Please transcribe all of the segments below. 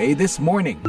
This Morning.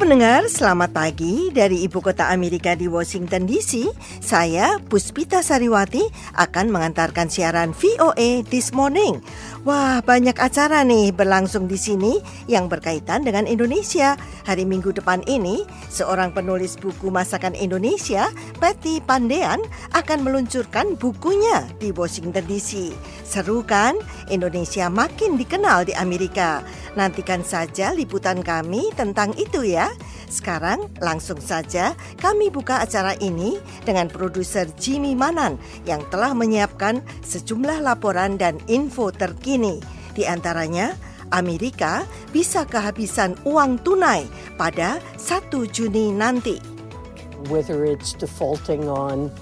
Pendengar, selamat pagi dari Ibu Kota Amerika di Washington DC. Saya Puspita Sariwati akan mengantarkan siaran VOA This Morning. Wah, banyak acara nih berlangsung di sini yang berkaitan dengan Indonesia. Hari Minggu depan ini, seorang penulis buku masakan Indonesia, Patty Pandean, akan meluncurkan bukunya di Washington DC. Seru kan? Indonesia makin dikenal di Amerika. Nantikan saja liputan kami tentang itu ya. Sekarang langsung saja kami buka acara ini dengan produser Jimmy Manan yang telah menyiapkan sejumlah laporan dan info terkini. Di antaranya, Amerika bisa kehabisan uang tunai pada 1 Juni nanti. Whether it's defaulting on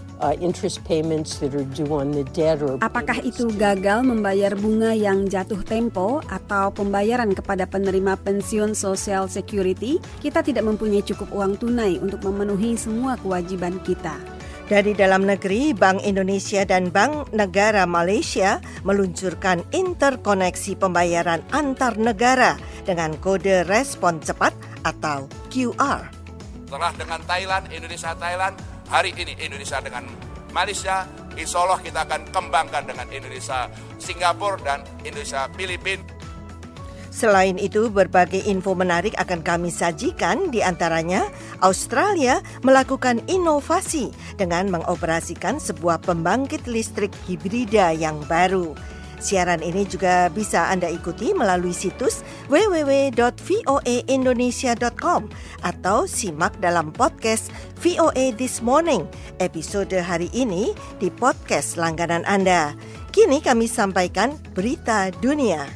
interest payments that are due on the debt or Apakah itu gagal membayar bunga yang jatuh tempo atau pembayaran kepada penerima pensiun Social Security? Kita tidak mempunyai cukup uang tunai untuk memenuhi semua kewajiban kita. Dari dalam negeri, Bank Indonesia dan Bank Negara Malaysia meluncurkan interkoneksi pembayaran antar negara dengan kode respon cepat atau QR. Setelah dengan Thailand, Indonesia Thailand, hari ini Indonesia dengan Malaysia, insya Allah kita akan kembangkan dengan Indonesia Singapura dan Indonesia Filipina. Selain itu, berbagai info menarik akan kami sajikan di antaranya Australia melakukan inovasi dengan mengoperasikan sebuah pembangkit listrik hibrida yang baru. Siaran ini juga bisa Anda ikuti melalui situs www.voaindonesia.com atau simak dalam podcast VOA This Morning episode hari ini di podcast langganan Anda. Kini kami sampaikan berita dunia.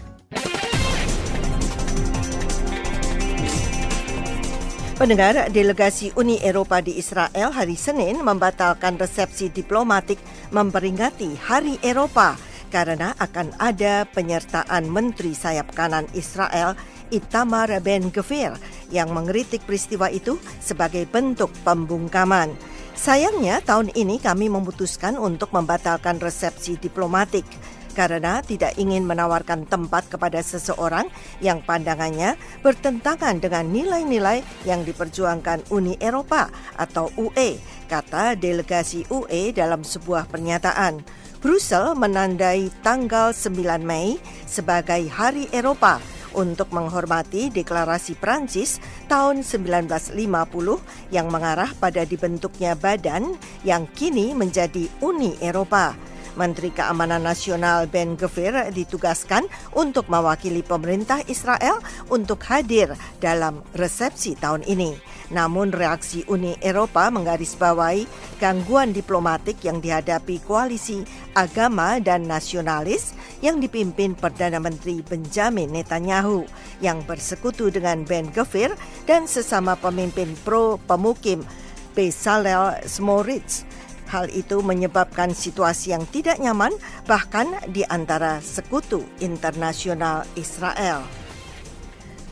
Pendengar, delegasi Uni Eropa di Israel hari Senin membatalkan resepsi diplomatik memperingati Hari Eropa karena akan ada penyertaan Menteri Sayap Kanan Israel Itamar Ben Gvir yang mengkritik peristiwa itu sebagai bentuk pembungkaman. Sayangnya tahun ini kami memutuskan untuk membatalkan resepsi diplomatik karena tidak ingin menawarkan tempat kepada seseorang yang pandangannya bertentangan dengan nilai-nilai yang diperjuangkan Uni Eropa atau UE, kata delegasi UE dalam sebuah pernyataan. Brussel menandai tanggal 9 Mei sebagai Hari Eropa untuk menghormati deklarasi Prancis tahun 1950 yang mengarah pada dibentuknya badan yang kini menjadi Uni Eropa. Menteri Keamanan Nasional Ben Gvir ditugaskan untuk mewakili pemerintah Israel untuk hadir dalam resepsi tahun ini. Namun reaksi Uni Eropa menggarisbawahi gangguan diplomatik yang dihadapi koalisi agama dan nasionalis yang dipimpin Perdana Menteri Benjamin Netanyahu yang bersekutu dengan Ben Gvir dan sesama pemimpin pro pemukim Bezalel Smotrich Hal itu menyebabkan situasi yang tidak nyaman bahkan di antara sekutu internasional Israel.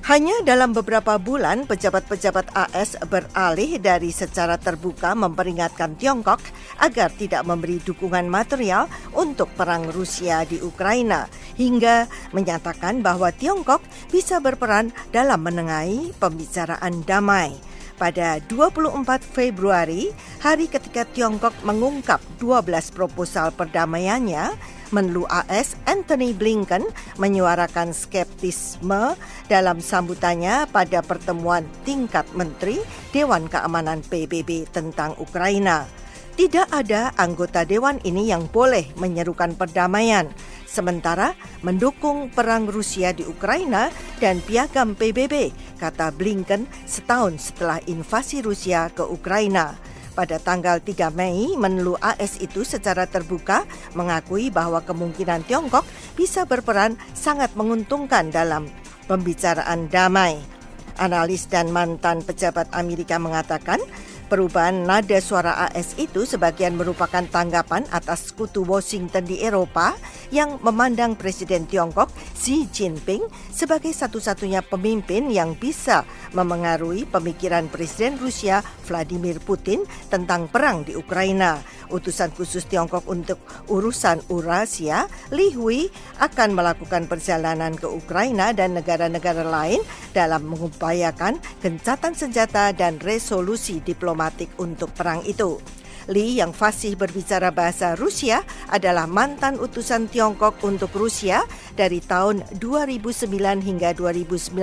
Hanya dalam beberapa bulan, pejabat-pejabat AS beralih dari secara terbuka memperingatkan Tiongkok agar tidak memberi dukungan material untuk perang Rusia di Ukraina, hingga menyatakan bahwa Tiongkok bisa berperan dalam menengahi pembicaraan damai pada 24 Februari, hari ketika Tiongkok mengungkap 12 proposal perdamaiannya, Menlu AS Anthony Blinken menyuarakan skeptisme dalam sambutannya pada pertemuan tingkat menteri Dewan Keamanan PBB tentang Ukraina. Tidak ada anggota dewan ini yang boleh menyerukan perdamaian, sementara mendukung perang Rusia di Ukraina dan piagam PBB, kata Blinken setahun setelah invasi Rusia ke Ukraina. Pada tanggal 3 Mei, Menlu AS itu secara terbuka mengakui bahwa kemungkinan Tiongkok bisa berperan sangat menguntungkan dalam pembicaraan damai. Analis dan mantan pejabat Amerika mengatakan Perubahan nada suara AS itu sebagian merupakan tanggapan atas sekutu Washington di Eropa yang memandang Presiden Tiongkok Xi Jinping sebagai satu-satunya pemimpin yang bisa memengaruhi pemikiran Presiden Rusia Vladimir Putin tentang perang di Ukraina. Utusan khusus Tiongkok untuk urusan Eurasia, Li Hui, akan melakukan perjalanan ke Ukraina dan negara-negara lain dalam mengupayakan gencatan senjata dan resolusi diplomatik untuk perang itu. Li yang fasih berbicara bahasa Rusia adalah mantan utusan Tiongkok untuk Rusia dari tahun 2009 hingga 2019.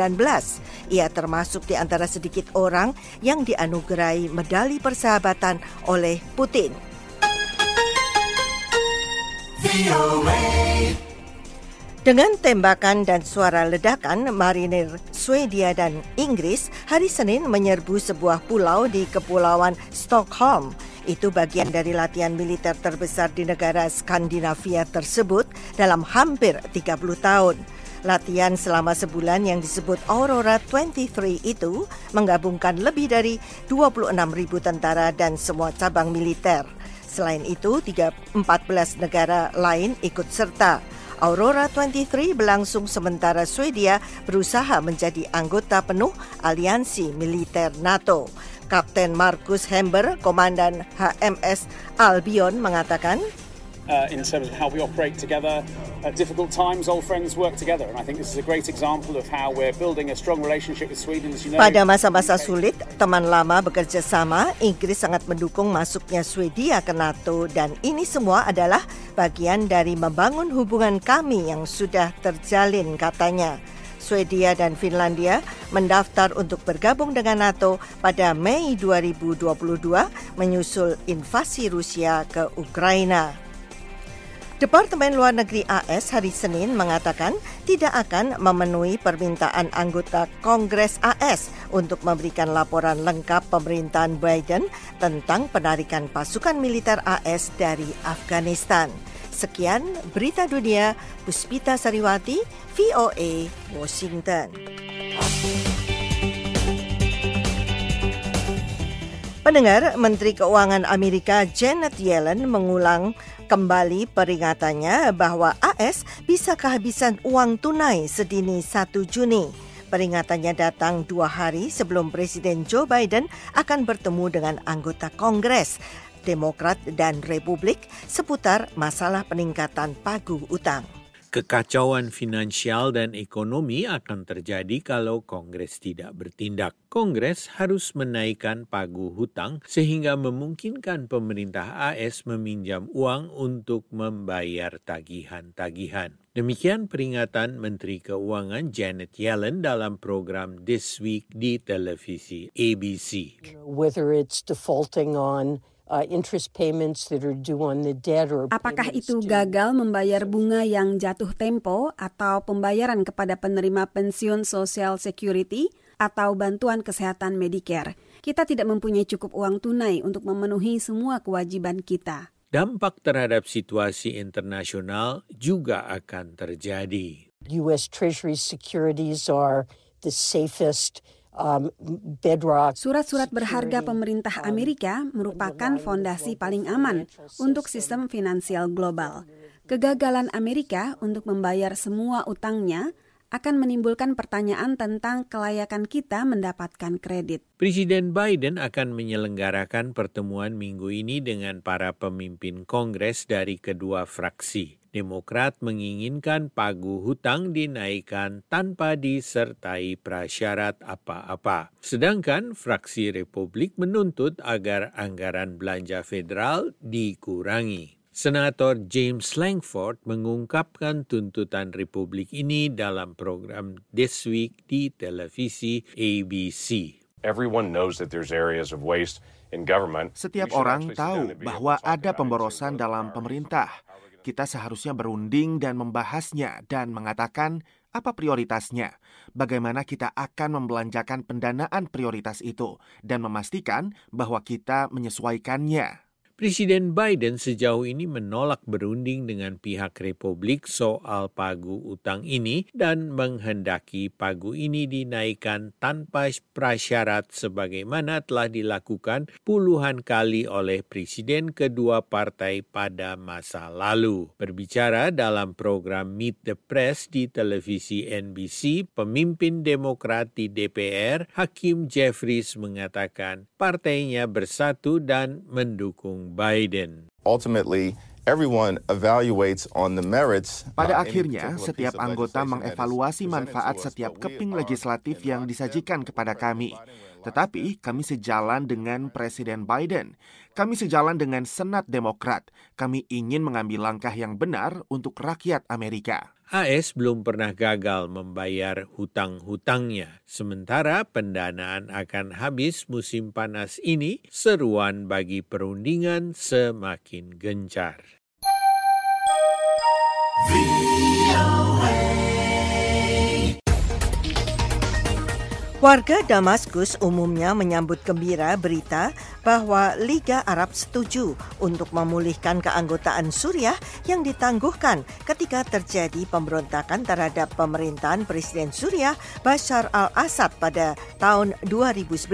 Ia termasuk di antara sedikit orang yang dianugerahi medali persahabatan oleh Putin. Dengan tembakan dan suara ledakan, marinir Swedia dan Inggris hari Senin menyerbu sebuah pulau di Kepulauan Stockholm. Itu bagian dari latihan militer terbesar di negara Skandinavia tersebut dalam hampir 30 tahun. Latihan selama sebulan yang disebut Aurora 23 itu menggabungkan lebih dari 26 ribu tentara dan semua cabang militer. Selain itu, 14 negara lain ikut serta. Aurora 23 berlangsung sementara Swedia berusaha menjadi anggota penuh aliansi militer NATO. Kapten Markus Hember, Komandan HMS Albion mengatakan, uh, in terms of how we operate together. At difficult times, old friends work together, and I think this is a great example of how we're building a strong relationship with Sweden. As you know, Pada masa-masa sulit, teman lama bekerja sama, Inggris sangat mendukung masuknya Swedia ke NATO dan ini semua adalah bagian dari membangun hubungan kami yang sudah terjalin katanya. Swedia dan Finlandia mendaftar untuk bergabung dengan NATO pada Mei 2022 menyusul invasi Rusia ke Ukraina. Departemen Luar Negeri AS hari Senin mengatakan tidak akan memenuhi permintaan anggota Kongres AS untuk memberikan laporan lengkap pemerintahan Biden tentang penarikan pasukan militer AS dari Afghanistan. Sekian berita dunia, Puspita Sariwati, VOA, Washington. Pendengar, Menteri Keuangan Amerika Janet Yellen mengulang kembali peringatannya bahwa AS bisa kehabisan uang tunai sedini 1 Juni. Peringatannya datang dua hari sebelum Presiden Joe Biden akan bertemu dengan anggota Kongres, Demokrat dan Republik seputar masalah peningkatan pagu utang. Kekacauan finansial dan ekonomi akan terjadi kalau Kongres tidak bertindak. Kongres harus menaikkan pagu hutang sehingga memungkinkan pemerintah AS meminjam uang untuk membayar tagihan-tagihan. Demikian peringatan Menteri Keuangan Janet Yellen dalam program This Week di televisi ABC. Whether it's defaulting on interest payments that are due on the debt or Apakah itu gagal membayar bunga yang jatuh tempo atau pembayaran kepada penerima pensiun Social Security atau bantuan kesehatan Medicare? Kita tidak mempunyai cukup uang tunai untuk memenuhi semua kewajiban kita. Dampak terhadap situasi internasional juga akan terjadi. US Treasury securities are the safest Surat-surat berharga pemerintah Amerika merupakan fondasi paling aman untuk sistem finansial global. Kegagalan Amerika untuk membayar semua utangnya akan menimbulkan pertanyaan tentang kelayakan kita mendapatkan kredit. Presiden Biden akan menyelenggarakan pertemuan minggu ini dengan para pemimpin Kongres dari kedua fraksi. Demokrat menginginkan pagu hutang dinaikkan tanpa disertai prasyarat apa-apa. Sedangkan fraksi Republik menuntut agar anggaran belanja federal dikurangi. Senator James Langford mengungkapkan tuntutan Republik ini dalam program This Week di televisi ABC. Everyone knows that there's areas of waste in government. Setiap orang tahu bahwa ada pemborosan dalam pemerintah. Kita seharusnya berunding dan membahasnya dan mengatakan apa prioritasnya, bagaimana kita akan membelanjakan pendanaan prioritas itu, dan memastikan bahwa kita menyesuaikannya. Presiden Biden sejauh ini menolak berunding dengan pihak Republik soal pagu utang ini dan menghendaki pagu ini dinaikkan tanpa prasyarat sebagaimana telah dilakukan puluhan kali oleh presiden kedua partai pada masa lalu. Berbicara dalam program Meet the Press di televisi NBC, pemimpin Demokrat di DPR, Hakim Jeffries mengatakan partainya bersatu dan mendukung Biden. Ultimately, everyone evaluates on the merits. Pada akhirnya, setiap anggota mengevaluasi manfaat setiap keping legislatif yang disajikan kepada kami. Tetapi kami sejalan dengan Presiden Biden. Kami sejalan dengan Senat Demokrat. Kami ingin mengambil langkah yang benar untuk rakyat Amerika. AS belum pernah gagal membayar hutang-hutangnya. Sementara pendanaan akan habis musim panas ini, seruan bagi perundingan semakin gencar. Warga Damaskus umumnya menyambut gembira berita bahwa Liga Arab setuju untuk memulihkan keanggotaan Suriah yang ditangguhkan ketika terjadi pemberontakan terhadap pemerintahan Presiden Suriah Bashar al-Assad pada tahun 2011.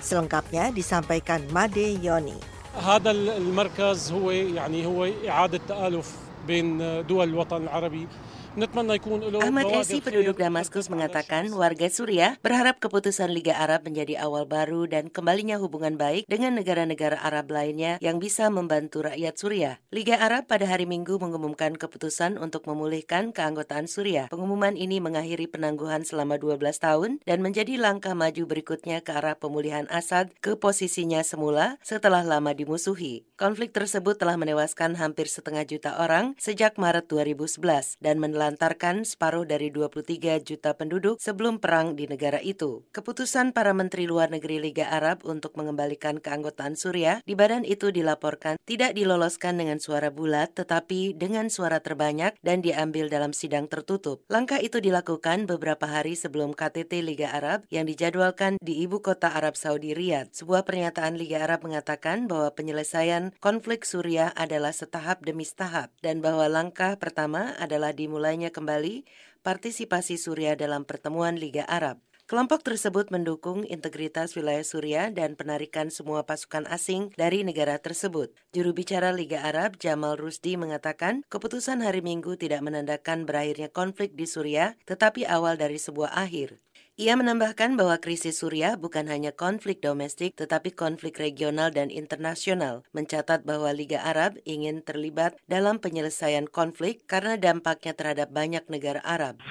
Selengkapnya disampaikan Made Yoni. هذا المركز هو يعني هو إعادة تآلف بين دول الوطن العربي Ahmad Esi, penduduk Damaskus, mengatakan warga Suriah berharap keputusan Liga Arab menjadi awal baru dan kembalinya hubungan baik dengan negara-negara Arab lainnya yang bisa membantu rakyat Suriah. Liga Arab pada hari Minggu mengumumkan keputusan untuk memulihkan keanggotaan Suriah. Pengumuman ini mengakhiri penangguhan selama 12 tahun dan menjadi langkah maju berikutnya ke arah pemulihan Assad ke posisinya semula setelah lama dimusuhi. Konflik tersebut telah menewaskan hampir setengah juta orang sejak Maret 2011 dan menelan menelantarkan separuh dari 23 juta penduduk sebelum perang di negara itu. Keputusan para menteri luar negeri Liga Arab untuk mengembalikan keanggotaan Suriah di badan itu dilaporkan tidak diloloskan dengan suara bulat tetapi dengan suara terbanyak dan diambil dalam sidang tertutup. Langkah itu dilakukan beberapa hari sebelum KTT Liga Arab yang dijadwalkan di ibu kota Arab Saudi Riyadh. Sebuah pernyataan Liga Arab mengatakan bahwa penyelesaian konflik Suriah adalah setahap demi setahap dan bahwa langkah pertama adalah dimulai dimulainya kembali partisipasi Suriah dalam pertemuan Liga Arab. Kelompok tersebut mendukung integritas wilayah Suriah dan penarikan semua pasukan asing dari negara tersebut. Juru bicara Liga Arab Jamal Rusdi mengatakan keputusan hari Minggu tidak menandakan berakhirnya konflik di Suriah, tetapi awal dari sebuah akhir. Ia menambahkan bahwa krisis Suriah bukan hanya konflik domestik tetapi konflik regional dan internasional. Mencatat bahwa Liga Arab ingin terlibat dalam penyelesaian konflik karena dampaknya terhadap banyak negara Arab.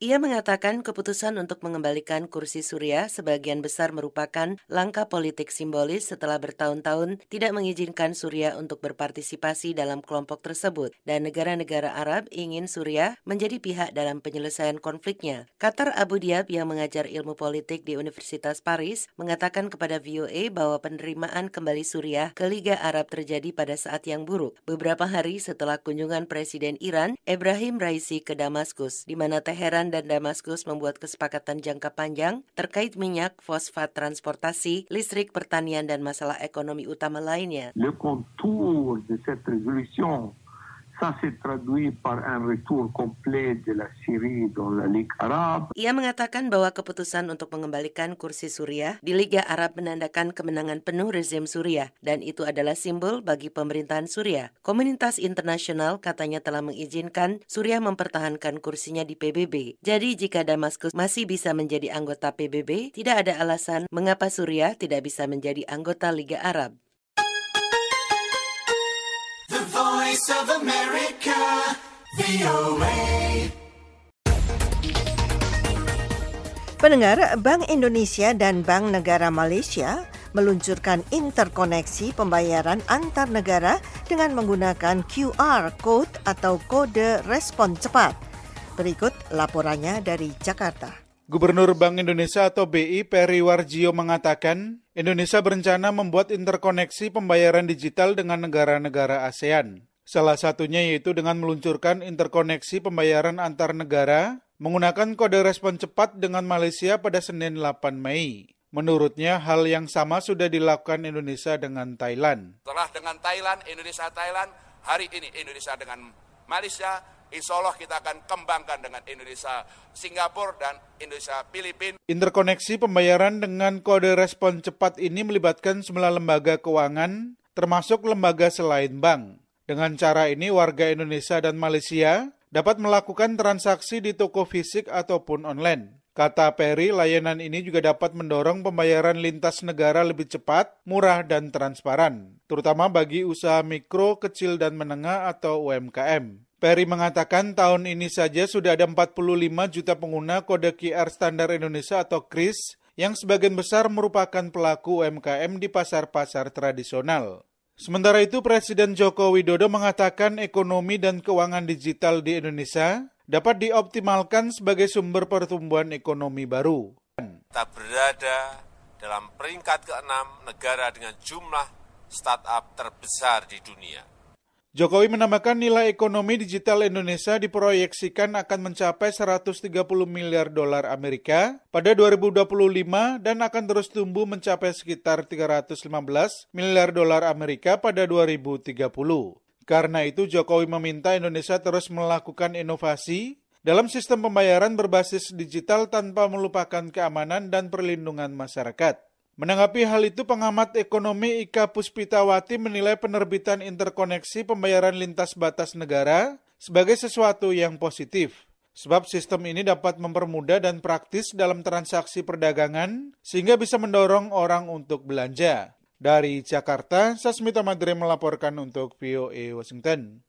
Ia mengatakan keputusan untuk mengembalikan kursi Surya sebagian besar merupakan langkah politik simbolis setelah bertahun-tahun tidak mengizinkan Surya untuk berpartisipasi dalam kelompok tersebut dan negara-negara Arab ingin Surya menjadi pihak dalam penyelesaian konfliknya. Qatar Abu Diab yang mengajar ilmu politik di Universitas Paris mengatakan kepada VOA bahwa penerimaan kembali Surya ke Liga Arab terjadi pada saat yang buruk. Beberapa hari setelah kunjungan Presiden Iran, Ibrahim Raisi ke Damaskus, di mana Teheran dan Damaskus membuat kesepakatan jangka panjang terkait minyak, fosfat, transportasi, listrik, pertanian, dan masalah ekonomi utama lainnya. Le contour de cette résolution Ça s'est traduit par un retour complet de la Syrie dans la Ligue Arabe. Ia mengatakan bahwa keputusan untuk mengembalikan kursi Suriah di Liga Arab menandakan kemenangan penuh rezim Suriah dan itu adalah simbol bagi pemerintahan Suriah. Komunitas internasional katanya telah mengizinkan Suriah mempertahankan kursinya di PBB. Jadi jika Damaskus masih bisa menjadi anggota PBB, tidak ada alasan mengapa Suriah tidak bisa menjadi anggota Liga Arab. Voice of America, VOA. Pendengar, Bank Indonesia dan Bank Negara Malaysia meluncurkan interkoneksi pembayaran antar negara dengan menggunakan QR code atau kode respon cepat. Berikut laporannya dari Jakarta. Gubernur Bank Indonesia atau BI Peri Warjio mengatakan, Indonesia berencana membuat interkoneksi pembayaran digital dengan negara-negara ASEAN. Salah satunya yaitu dengan meluncurkan interkoneksi pembayaran antar negara menggunakan kode respon cepat dengan Malaysia pada Senin 8 Mei. Menurutnya, hal yang sama sudah dilakukan Indonesia dengan Thailand. Setelah dengan Thailand, Indonesia Thailand, hari ini Indonesia dengan Malaysia, insya Allah kita akan kembangkan dengan Indonesia Singapura dan Indonesia Filipina. Interkoneksi pembayaran dengan kode respon cepat ini melibatkan sembilan lembaga keuangan, termasuk lembaga selain bank. Dengan cara ini, warga Indonesia dan Malaysia dapat melakukan transaksi di toko fisik ataupun online. Kata Perry, layanan ini juga dapat mendorong pembayaran lintas negara lebih cepat, murah, dan transparan, terutama bagi usaha mikro, kecil, dan menengah atau UMKM. Perry mengatakan tahun ini saja sudah ada 45 juta pengguna kode QR standar Indonesia atau KRIS yang sebagian besar merupakan pelaku UMKM di pasar-pasar tradisional. Sementara itu Presiden Joko Widodo mengatakan ekonomi dan keuangan digital di Indonesia dapat dioptimalkan sebagai sumber pertumbuhan ekonomi baru. Kita berada dalam peringkat keenam negara dengan jumlah startup terbesar di dunia. Jokowi menambahkan nilai ekonomi digital Indonesia diproyeksikan akan mencapai 130 miliar dolar Amerika pada 2025 dan akan terus tumbuh mencapai sekitar 315 miliar dolar Amerika pada 2030. Karena itu Jokowi meminta Indonesia terus melakukan inovasi dalam sistem pembayaran berbasis digital tanpa melupakan keamanan dan perlindungan masyarakat. Menanggapi hal itu, pengamat ekonomi Ika Puspitawati menilai penerbitan interkoneksi pembayaran lintas batas negara sebagai sesuatu yang positif. Sebab sistem ini dapat mempermudah dan praktis dalam transaksi perdagangan sehingga bisa mendorong orang untuk belanja. Dari Jakarta, Sasmita Madre melaporkan untuk VOA Washington.